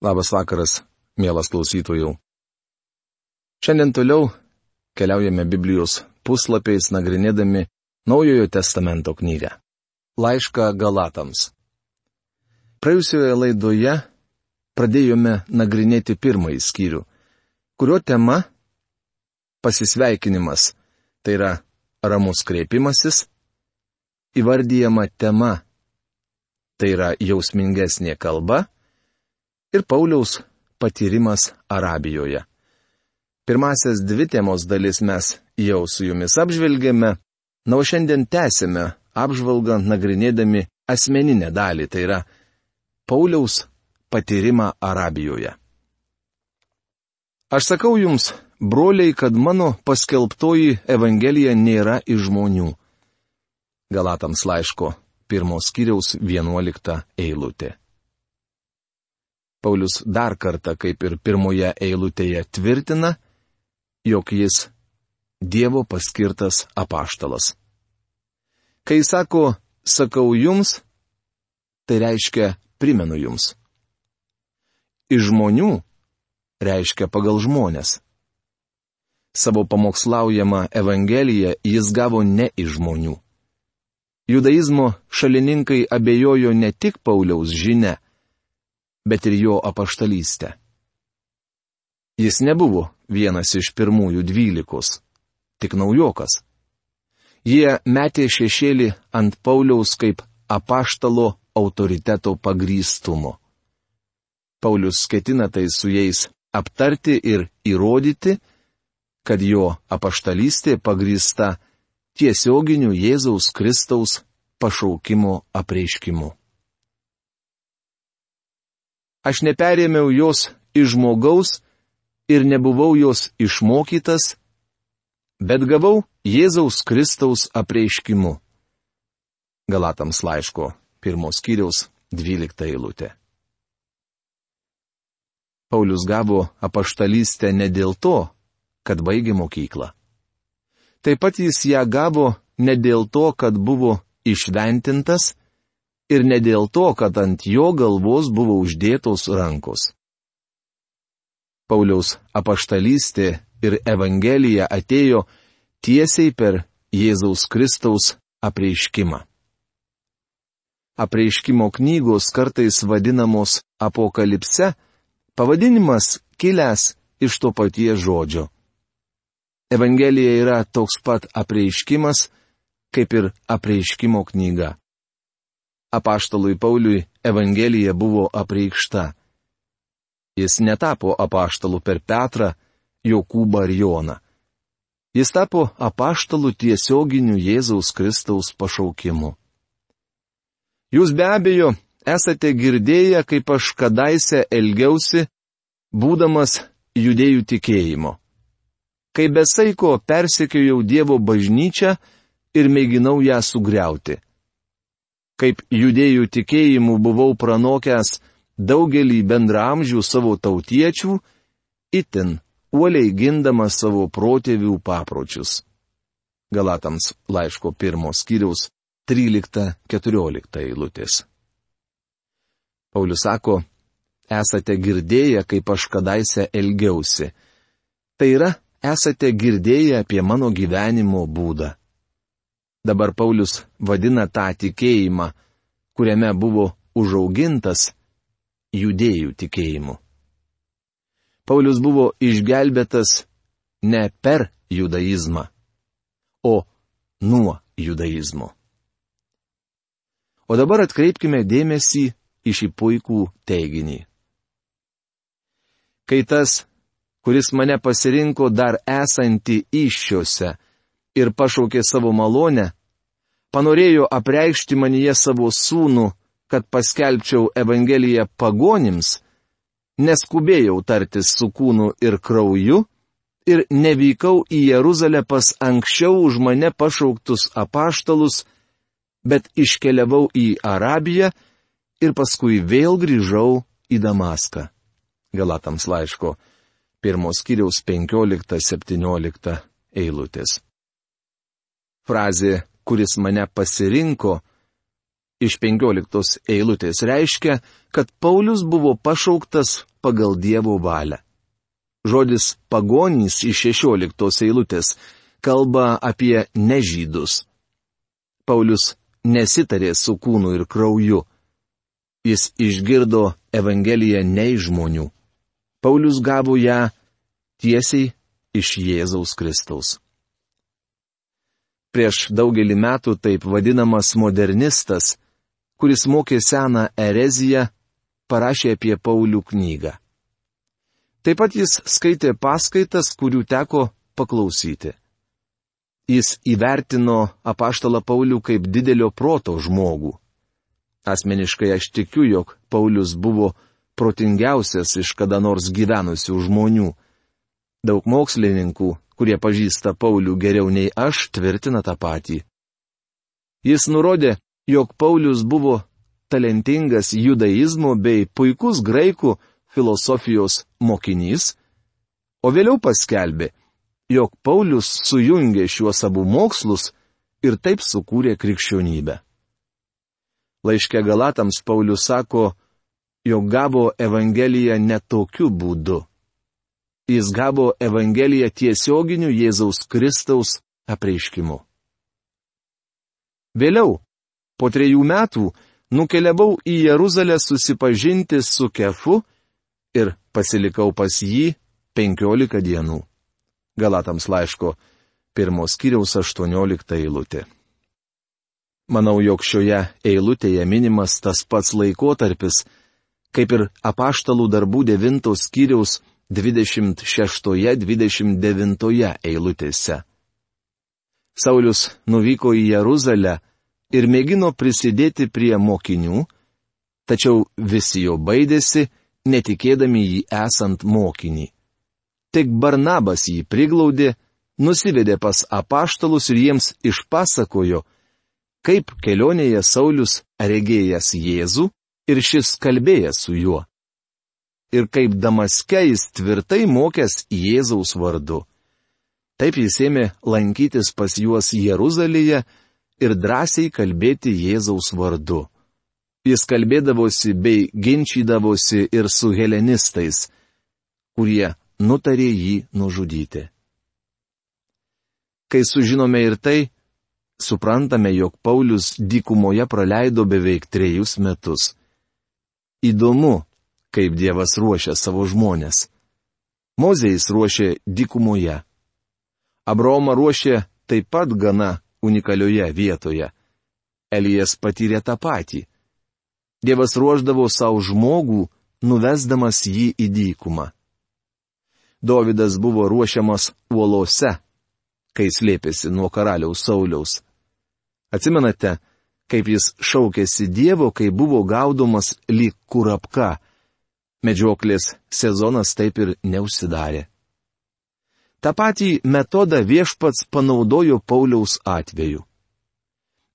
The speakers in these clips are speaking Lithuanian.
Labas vakaras, mielas klausytojų. Šiandien toliau keliaujame Biblijos puslapiais nagrinėdami Naujojo testamento knygą. Laišką Galatams. Praėjusioje laidoje pradėjome nagrinėti pirmąjį skyrių, kurio tema - pasisveikinimas, tai yra ramus kreipimasis, įvardyjama tema, tai yra jausmingesnė kalba, ir Pauliaus patyrimas Arabijoje. Pirmasias dvi temos dalis mes jau su jumis apžvelgėme, na o šiandien tęsime apžvalgą nagrinėdami asmeninę dalį, tai yra Pauliaus patyrimą Arabijoje. Aš sakau jums, broliai, kad mano paskelbtoji Evangelija nėra iš žmonių. Galatams laiško pirmos kiriaus vienuolikta eilutė. Paulius dar kartą, kaip ir pirmoje eilutėje, tvirtina, jog jis Dievo paskirtas apaštalas. Kai sako, sakau jums, tai reiškia primenu jums. Iš žmonių reiškia pagal žmonės. Savo pamokslaujamą Evangeliją jis gavo ne iš žmonių. Judaizmo šalininkai abejojo ne tik Pauliaus žinia, bet ir jo apaštalystę. Jis nebuvo vienas iš pirmųjų dvylikos, tik naujokas. Jie metė šešėlį ant Pauliaus kaip apaštalo autoriteto pagrystumo. Paulius ketina tai su jais aptarti ir įrodyti, kad jo apaštalystė pagrįsta tiesioginiu Jėzaus Kristaus pašaukimo apreiškimu. Aš neperėmiau jos iš žmogaus ir nebuvau jos išmokytas, bet gavau Jėzaus Kristaus apreiškimu. Galatams laiško pirmos kiriaus dvylikta eilutė. Paulius gavo apaštalystę ne dėl to, kad baigė mokyklą. Taip pat jis ją gavo ne dėl to, kad buvo išventintas, ir ne dėl to, kad ant jo galvos buvo uždėtos rankos. Pauliaus apaštalystė ir Evangelija atėjo tiesiai per Jėzaus Kristaus apreiškimą. Apreiškimo knygos kartais vadinamos apokalipse, pavadinimas kilęs iš to paties žodžio. Evangelija yra toks pat apreiškimas, kaip ir apreiškimo knyga apaštalui Pauliui Evangelija buvo apreikšta. Jis netapo apaštalu per Petrą, Jokūbą ar Joną. Jis tapo apaštalu tiesioginiu Jėzaus Kristaus pašaukimu. Jūs be abejo esate girdėję, kaip aš kadaise elgiausi, būdamas judėjų tikėjimo. Kai besaiko persekiojau Dievo bažnyčią ir mėginau ją sugriauti kaip judėjų tikėjimų buvau pranokęs daugelį bendramžių savo tautiečių, itin uoliai gindamas savo protėvių papročius. Galatams laiško pirmos skyriaus 13-14 eilutės. Paulius sako, esate girdėję, kaip aš kadaise elgiausi. Tai yra, esate girdėję apie mano gyvenimo būdą. Dabar Paulius vadina tą tikėjimą, kuriame buvo užaugintas judėjų tikėjimu. Paulius buvo išgelbėtas ne per judaizmą, o nuo judaizmo. O dabar atkreipkime dėmesį į šį puikų teiginį. Kai tas, kuris mane pasirinko dar esantį iššiose, ir pašaukė savo malonę, panorėjo apreikšti manyje savo sūnų, kad paskelbčiau Evangeliją pagonims, neskubėjau tartis su kūnu ir krauju ir nevykau į Jeruzalę pas anksčiau už mane pašauktus apaštalus, bet iškeliavau į Arabiją ir paskui vėl grįžau į Damaską. Galatams laiško pirmos kiriaus 15-17 eilutės frazė, kuris mane pasirinko, iš penkioliktos eilutės reiškia, kad Paulius buvo pašauktas pagal Dievo valią. Žodis pagonys iš 16 eilutės kalba apie nežydus. Paulius nesitarė su kūnu ir krauju. Jis išgirdo Evangeliją ne iš žmonių. Paulius gavo ją tiesiai iš Jėzaus Kristaus. Prieš daugelį metų taip vadinamas modernistas, kuris mokė seną ereziją, parašė apie Paulių knygą. Taip pat jis skaitė paskaitas, kurių teko paklausyti. Jis įvertino apaštalą Paulių kaip didelio proto žmogų. Asmeniškai aš tikiu, jog Paulius buvo protingiausias iš kada nors gyvenusių žmonių. Daug mokslininkų, kurie pažįsta Paulių geriau nei aš, tvirtina tą patį. Jis nurodė, jog Paulius buvo talentingas judaizmo bei puikus graikų filosofijos mokinys, o vėliau paskelbė, jog Paulius sujungė šiuos abu mokslus ir taip sukūrė krikščionybę. Laiške Galatams Paulius sako, jog gavo Evangeliją ne tokiu būdu. Jis gavo Evangeliją tiesioginiu Jėzaus Kristaus apreiškimu. Vėliau, po trejų metų, nukeliavau į Jeruzalę susipažinti su Kefu ir pasilikau pas jį penkiolika dienų. Galatams laiško pirmos kiriaus aštuoniolikta eilutė. Manau, jog šioje eilutėje minimas tas pats laikotarpis, kaip ir apaštalų darbų devintos kiriaus 26-29 eilutėse. Saulis nuvyko į Jeruzalę ir mėgino prisidėti prie mokinių, tačiau visi jo baidėsi, netikėdami jį esant mokinį. Tik Barnabas jį priglaudė, nusivedė pas apaštalus ir jiems išpasakojo, kaip kelionėje Saulis regėjęs Jėzų ir šis kalbėjęs su juo. Ir kaip Damaske jis tvirtai mokęs Jėzaus vardu. Taip jis ėmė lankytis pas juos Jeruzalėje ir drąsiai kalbėti Jėzaus vardu. Jis kalbėdavosi bei ginčydavosi ir su helenistais, kurie nutarė jį nužudyti. Kai sužinome ir tai, suprantame, jog Paulius dykumoje praleido beveik trejus metus. Įdomu, kaip Dievas ruošia savo žmonės. Mozėjais ruošė dykumoje. Abraomą ruošė taip pat gana unikalioje vietoje. Elijas patyrė tą patį. Dievas ruoždavo savo žmogų, nuvesdamas jį į dykumą. Dovydas buvo ruošiamas uolose, kai slėpėsi nuo karaliaus Sauliaus. Atsimenate, kaip jis šaukėsi Dievo, kai buvo gaudomas lyg kurapka. Medžioklės sezonas taip ir neužsidarė. Ta patį metodą viešpats panaudojo Pauliaus atveju.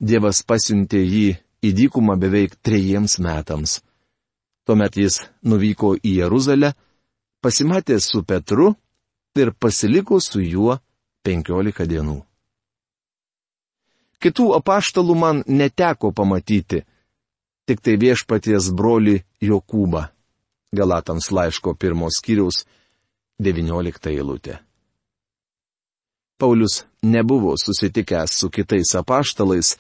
Dievas pasiuntė jį į dykumą beveik trejiems metams. Tuomet jis nuvyko į Jeruzalę, pasimatė su Petru ir pasiliko su juo penkiolika dienų. Kitų apaštalų man neteko pamatyti, tik tai viešpaties broli Jokūbą. Galatams laiško pirmos skyriaus 19 eilutė. Paulius nebuvo susitikęs su kitais apaštalais,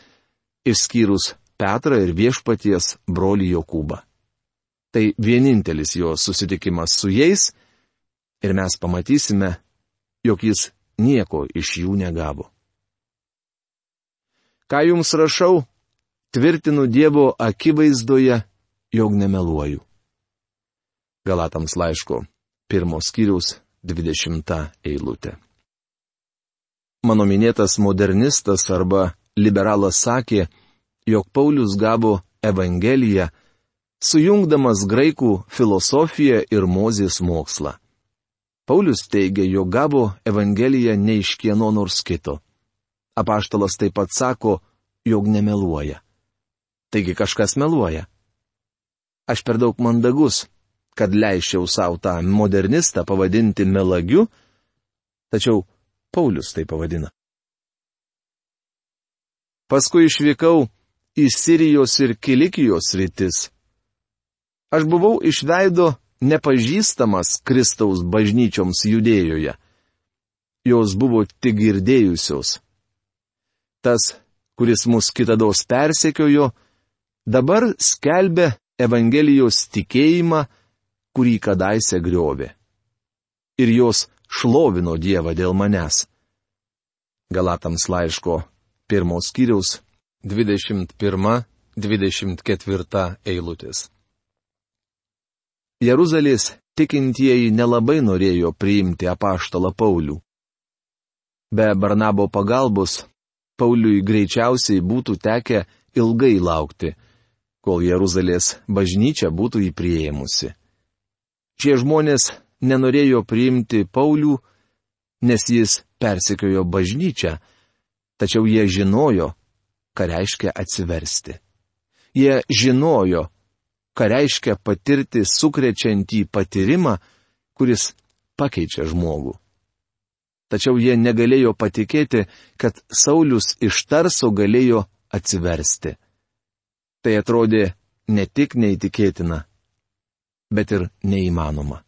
išskyrus Petrą ir viešpaties brolį Jokūbą. Tai vienintelis jo susitikimas su jais ir mes pamatysime, jog jis nieko iš jų negavo. Ką jums rašau, tvirtinu Dievo akivaizdoje, jog nemeluoju. Galatams laiško pirmos skyriaus 20 eilutė. Mano minėtas modernistas arba liberalas sakė, jog Paulius gavo Evangeliją, sujungdamas graikų filosofiją ir mozės mokslą. Paulius teigia, jog gavo Evangeliją ne iš kieno nors kito. Apaštalas taip pat sako, jog nemeluoja. Taigi kažkas meluoja. Aš per daug mandagus, kad leiščiau savo tą modernistą pavadinti melagiu, tačiau Paulius tai pavadina. Paskui išvykau į Sirijos ir Kilikijos rytis. Aš buvau iš veido nepažįstamas Kristaus bažnyčioms judėjoje. Jos buvo tik girdėjusios. Tas, kuris mus kitados persekiojo, dabar skelbia Evangelijos tikėjimą, kurį kadaise griovė. Ir jos šlovino Dievą dėl manęs. Galatams laiško pirmos kiriaus 21-24 eilutės. Jeruzalės tikintieji nelabai norėjo priimti apaštalą Paulių. Be Barnabo pagalbos Pauliui greičiausiai būtų tekę ilgai laukti, kol Jeruzalės bažnyčia būtų jį prieimusi. Šie žmonės nenorėjo priimti Paulių, nes jis persikiojo bažnyčią, tačiau jie žinojo, ką reiškia atsiversti. Jie žinojo, ką reiškia patirti sukrečiantį patyrimą, kuris pakeičia žmogų. Tačiau jie negalėjo patikėti, kad Saulis iš tarso galėjo atsiversti. Tai atrodė ne tik neįtikėtina, bet ir neįmanoma.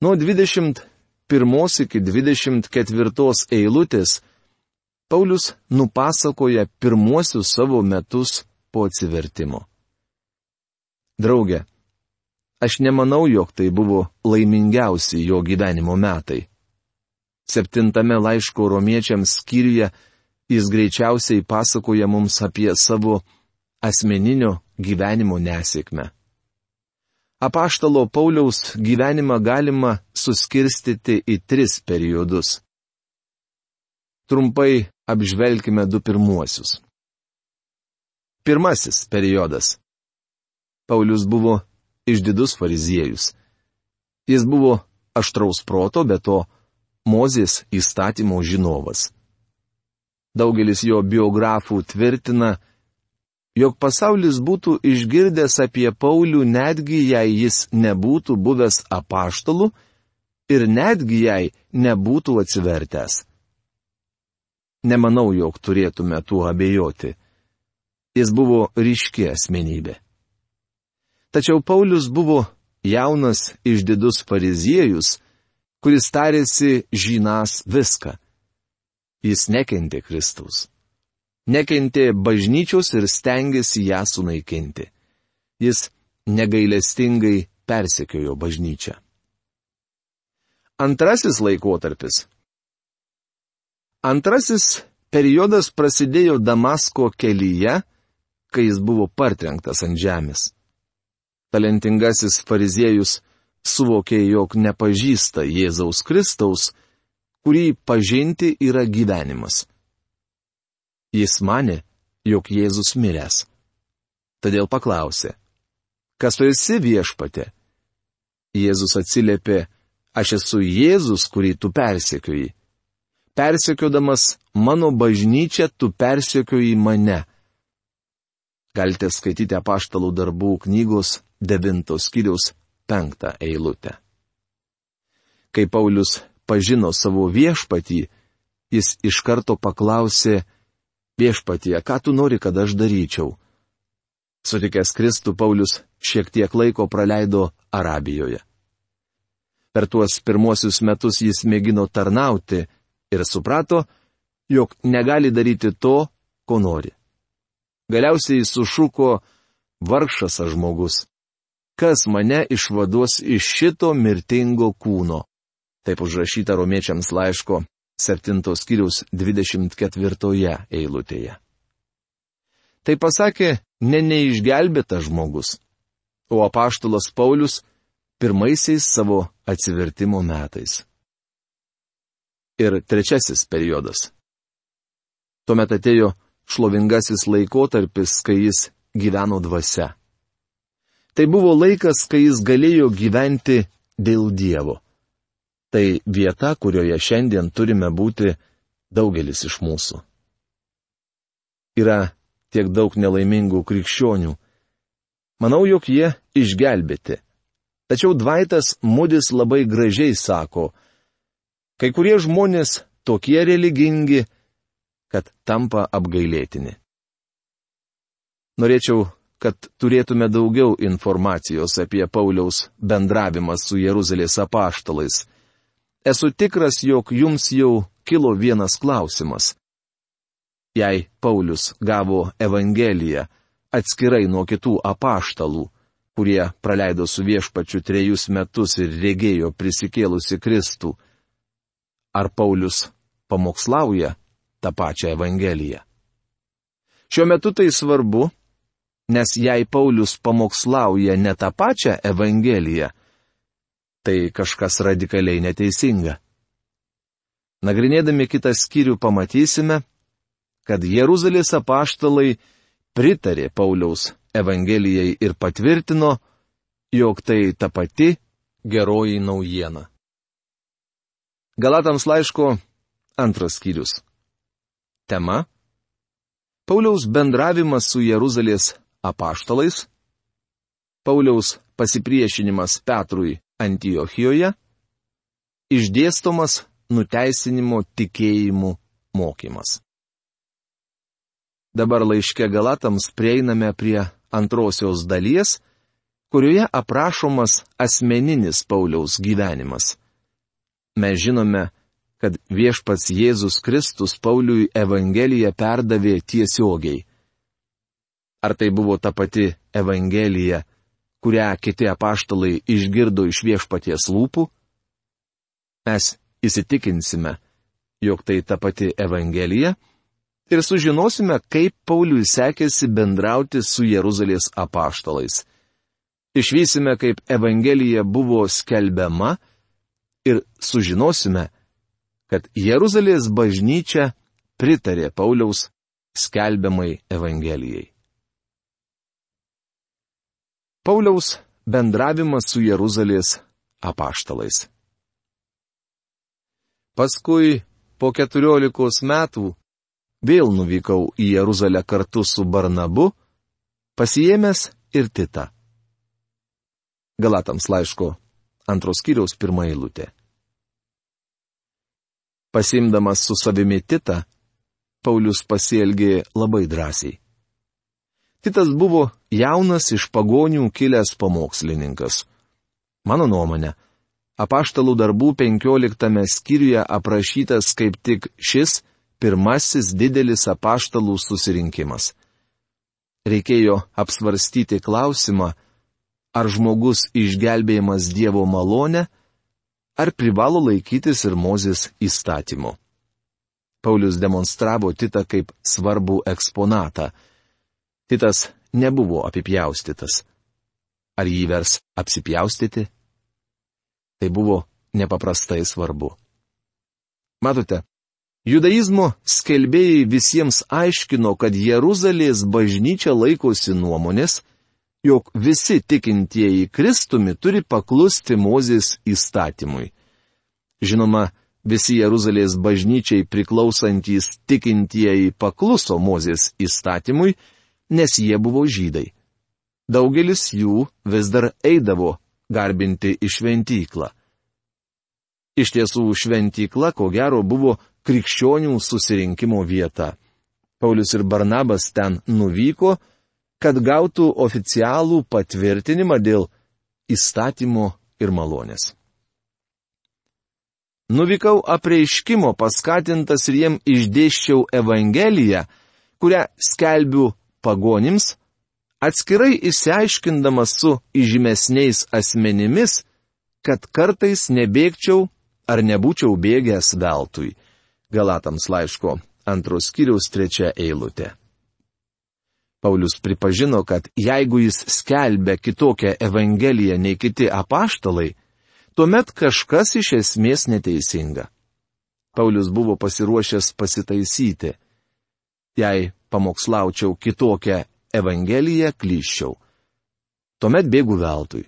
Nuo 21 iki 24 eilutės Paulius nupasakoja pirmuosius savo metus po atsivertimo. Drauge, aš nemanau, jog tai buvo laimingiausi jo gyvenimo metai. Septintame laiško romiečiams skyriuje jis greičiausiai pasakoja mums apie savo asmeninio gyvenimo nesėkmę. Apaštalo Pauliaus gyvenimą galima suskirstyti į tris periodus. Trumpai apžvelkime du pirmuosius. Pirmasis periodas. Paulius buvo išdidus fariziejus. Jis buvo aštraus proto, bet to Mozės įstatymo žinovas. Daugelis jo biografų tvirtina, jog pasaulis būtų išgirdęs apie Paulių netgi jei jis nebūtų buvęs apaštalu ir netgi jei nebūtų atsivertęs. Nemanau, jog turėtume tuo abejoti. Jis buvo ryški asmenybė. Tačiau Paulius buvo jaunas išdidus fariziejus, kuris tarėsi žinas viską. Jis nekentė Kristaus nekentė bažnyčios ir stengiasi ją sunaikinti. Jis negailestingai persekiojo bažnyčią. Antrasis laikotarpis. Antrasis periodas prasidėjo Damasko kelyje, kai jis buvo partrenktas ant žemės. Talentingasis fariziejus suvokė, jog nepažįsta Jėzaus Kristaus, kurį pažinti yra gyvenimas. Jis mane, jog Jėzus miręs. Todėl paklausė, kas tu esi viešpate? Jėzus atsiliepė, aš esu Jėzus, kurį tu persekioji. Persekiodamas mano bažnyčią, tu persekioji mane. Galite skaityti apaštalų darbų knygos 9 skyriaus 5 eilutę. Kai Paulius pažino savo viešpatį, jis iš karto paklausė, Viešpatie, ką tu nori, kad aš daryčiau? Sutikęs Kristų Paulius šiek tiek laiko praleido Arabijoje. Per tuos pirmuosius metus jis mėgino tarnauti ir suprato, jog negali daryti to, ko nori. Galiausiai jis sušuko vargšas žmogus. Kas mane išvaduos iš šito mirtingo kūno? Taip užrašyta romiečiams laiško 7 skyriaus 24 eilutėje. Tai pasakė ne neišgelbėtas žmogus, o apaštalas Paulius pirmaisiais savo atsivertimo metais. Ir trečiasis periodas. Tuomet atėjo šlovingasis laikotarpis, kai jis gyveno dvasia. Tai buvo laikas, kai jis galėjo gyventi dėl Dievo. Tai vieta, kurioje šiandien turime būti daugelis iš mūsų. Yra tiek daug nelaimingų krikščionių. Manau, jog jie išgelbėti. Tačiau Dvaitas Mudis labai gražiai sako, kai kurie žmonės tokie religingi, kad tampa apgailėtini. Norėčiau kad turėtume daugiau informacijos apie Pauliaus bendravimą su Jeruzalės apaštalais. Esu tikras, jog jums jau kilo vienas klausimas. Jei Paulius gavo Evangeliją atskirai nuo kitų apaštalų, kurie praleido su viešpačiu trejus metus ir regėjo prisikėlusi Kristų, ar Paulius pamokslauja tą pačią Evangeliją? Šiuo metu tai svarbu, nes jei Paulius pamokslauja ne tą pačią Evangeliją, tai kažkas radikaliai neteisinga. Nagrinėdami kitą skyrių pamatysime, kad Jeruzalės apaštalai pritarė Pauliaus Evangelijai ir patvirtino, jog tai ta pati geroji naujiena. Galatams laiško antras skyrius. Tema Pauliaus bendravimas su Jeruzalės apaštalais, Pauliaus pasipriešinimas Petrui Antiochijoje, išdėstomas nuteisinimo tikėjimų mokymas. Dabar laiške Galatams prieiname prie antrosios dalies, kurioje aprašomas asmeninis Pauliaus gyvenimas. Mes žinome, kad viešpats Jėzus Kristus Pauliui Evangeliją perdavė tiesiogiai. Ar tai buvo ta pati Evangelija, kurią kiti apaštalai išgirdo iš viešpaties lūpų? Mes įsitikinsime, jog tai ta pati Evangelija ir sužinosime, kaip Pauliui sekėsi bendrauti su Jeruzalės apaštalais. Išvysime, kaip Evangelija buvo skelbiama ir sužinosime, kad Jeruzalės bažnyčia pritarė Pauliaus skelbiamai Evangelijai. Pauliaus bendravimas su Jeruzalės apaštalais. Paskui, po keturiolikos metų, vėl nuvykau į Jeruzalę kartu su Barnabu, pasijėmęs ir Titą. Galatams laiško antros kiriaus pirmą eilutę. Pasimdamas su savimi Titą, Paulius pasielgė labai drąsiai. Titas buvo jaunas iš pagonių kilęs pamokslininkas. Mano nuomonė, apaštalų darbų penkioliktame skyriuje aprašytas kaip tik šis pirmasis didelis apaštalų susirinkimas. Reikėjo apsvarstyti klausimą, ar žmogus išgelbėjimas Dievo malonę, ar privalo laikytis ir Mozės įstatymų. Paulius demonstravo Titą kaip svarbų eksponatą. Titas nebuvo apipjaustytas. Ar jį vers apsipjaustyti? Tai buvo nepaprastai svarbu. Matote, judaizmo skelbėjai visiems aiškino, kad Jeruzalės bažnyčia laikosi nuomonės, jog visi tikintieji Kristumi turi paklusti Mozės įstatymui. Žinoma, visi Jeruzalės bažnyčiai priklausantys tikintieji pakluso Mozės įstatymui, nes jie buvo žydai. Daugelis jų vis dar eidavo garbinti į šventyklą. Iš tiesų, šventykla, ko gero, buvo krikščionių susirinkimo vieta. Paulius ir Barnabas ten nuvyko, kad gautų oficialų patvirtinimą dėl įstatymo ir malonės. Nuvykau apreiškimo paskatintas ir jiem išdėščiau Evangeliją, kurią skelbiu pagonims, atskirai įsiaiškindamas su įžymesniais asmenimis, kad kartais nebėgčiau ar nebūčiau bėgęs veltui. Galatams laiško antros kiriaus trečia eilutė. Paulius pripažino, kad jeigu jis skelbia kitokią evangeliją nei kiti apaštalai, tuomet kažkas iš esmės neteisinga. Paulius buvo pasiruošęs pasitaisyti. Jei pamokslaučiau kitokią evangeliją, klyščiau. Tuomet bėgu veltui.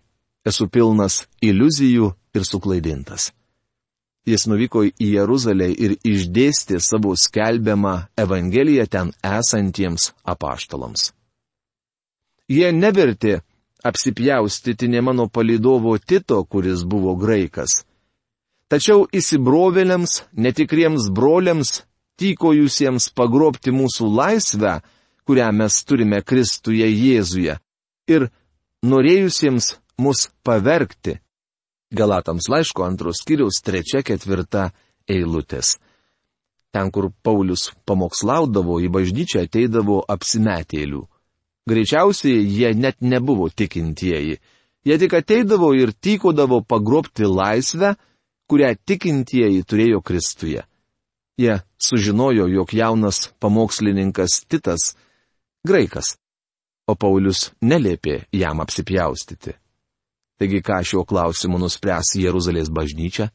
Esu pilnas iliuzijų ir suklaidintas. Jis nuvyko į Jeruzalę ir išdėstė savo skelbiamą Evangeliją ten esantiems apaštalams. Jie nevertė apsipjaustyti ne mano palidovo Tito, kuris buvo graikas. Tačiau įsibrovėliams, netikriems broliams, tykojusiems pagrobti mūsų laisvę, kurią mes turime Kristuje Jėzuje, ir norėjusiems mus pavergti. Galatams laiško antros kiriaus trečia ketvirta eilutės. Ten, kur Paulius pamokslaudavo, į bažnyčią ateidavo apsimetėlių. Greičiausiai jie net nebuvo tikintieji. Jie tik ateidavo ir tykodavo pagrobti laisvę, kurią tikintieji turėjo Kristuje. Jie sužinojo, jog jaunas pamokslininkas Titas - graikas, o Paulius neliepė jam apsipjaustyti. Taigi ką šiuo klausimu nuspręs Jeruzalės bažnyčia?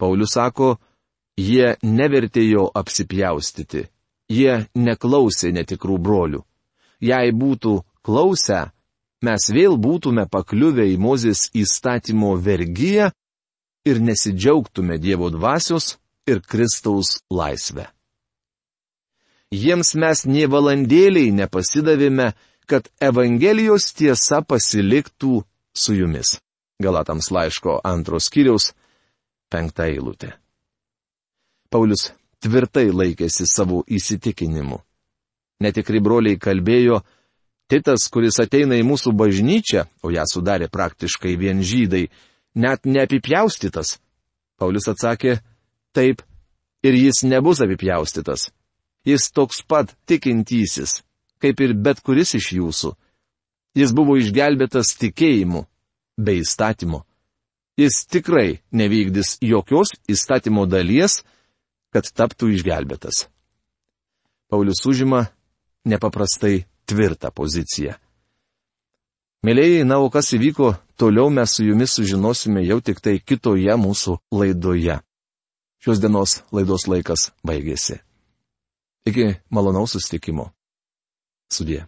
Paulius sako, jie nevertė jo apsipjaustyti, jie neklausė netikrų brolių. Jei būtų klausę, mes vėl būtume pakliuvę į Mozės įstatymo vergyją ir nesidžiaugtume Dievo dvasios ir Kristaus laisvę. Jiems mes nie valandėliai nepasidavėme, kad Evangelijos tiesa pasiliktų su jumis. Galatams laiško antros kiriaus penktą eilutę. Paulius tvirtai laikėsi savo įsitikinimu. Netikri broliai kalbėjo, Titas, kuris ateina į mūsų bažnyčią, o ją sudarė praktiškai vien žydai, net neapipjaustytas. Paulius atsakė, taip, ir jis nebus apipjaustytas. Jis toks pat tikintysis, kaip ir bet kuris iš jūsų. Jis buvo išgelbėtas tikėjimu, be įstatymo. Jis tikrai nevykdys jokios įstatymo dalies, kad taptų išgelbėtas. Paulius užima nepaprastai tvirtą poziciją. Mėlyjei, na, o kas įvyko, toliau mes su jumis sužinosime jau tik tai kitoje mūsų laidoje. Šios dienos laidos laikas baigėsi. Iki malonaus sustikimo. Sudė.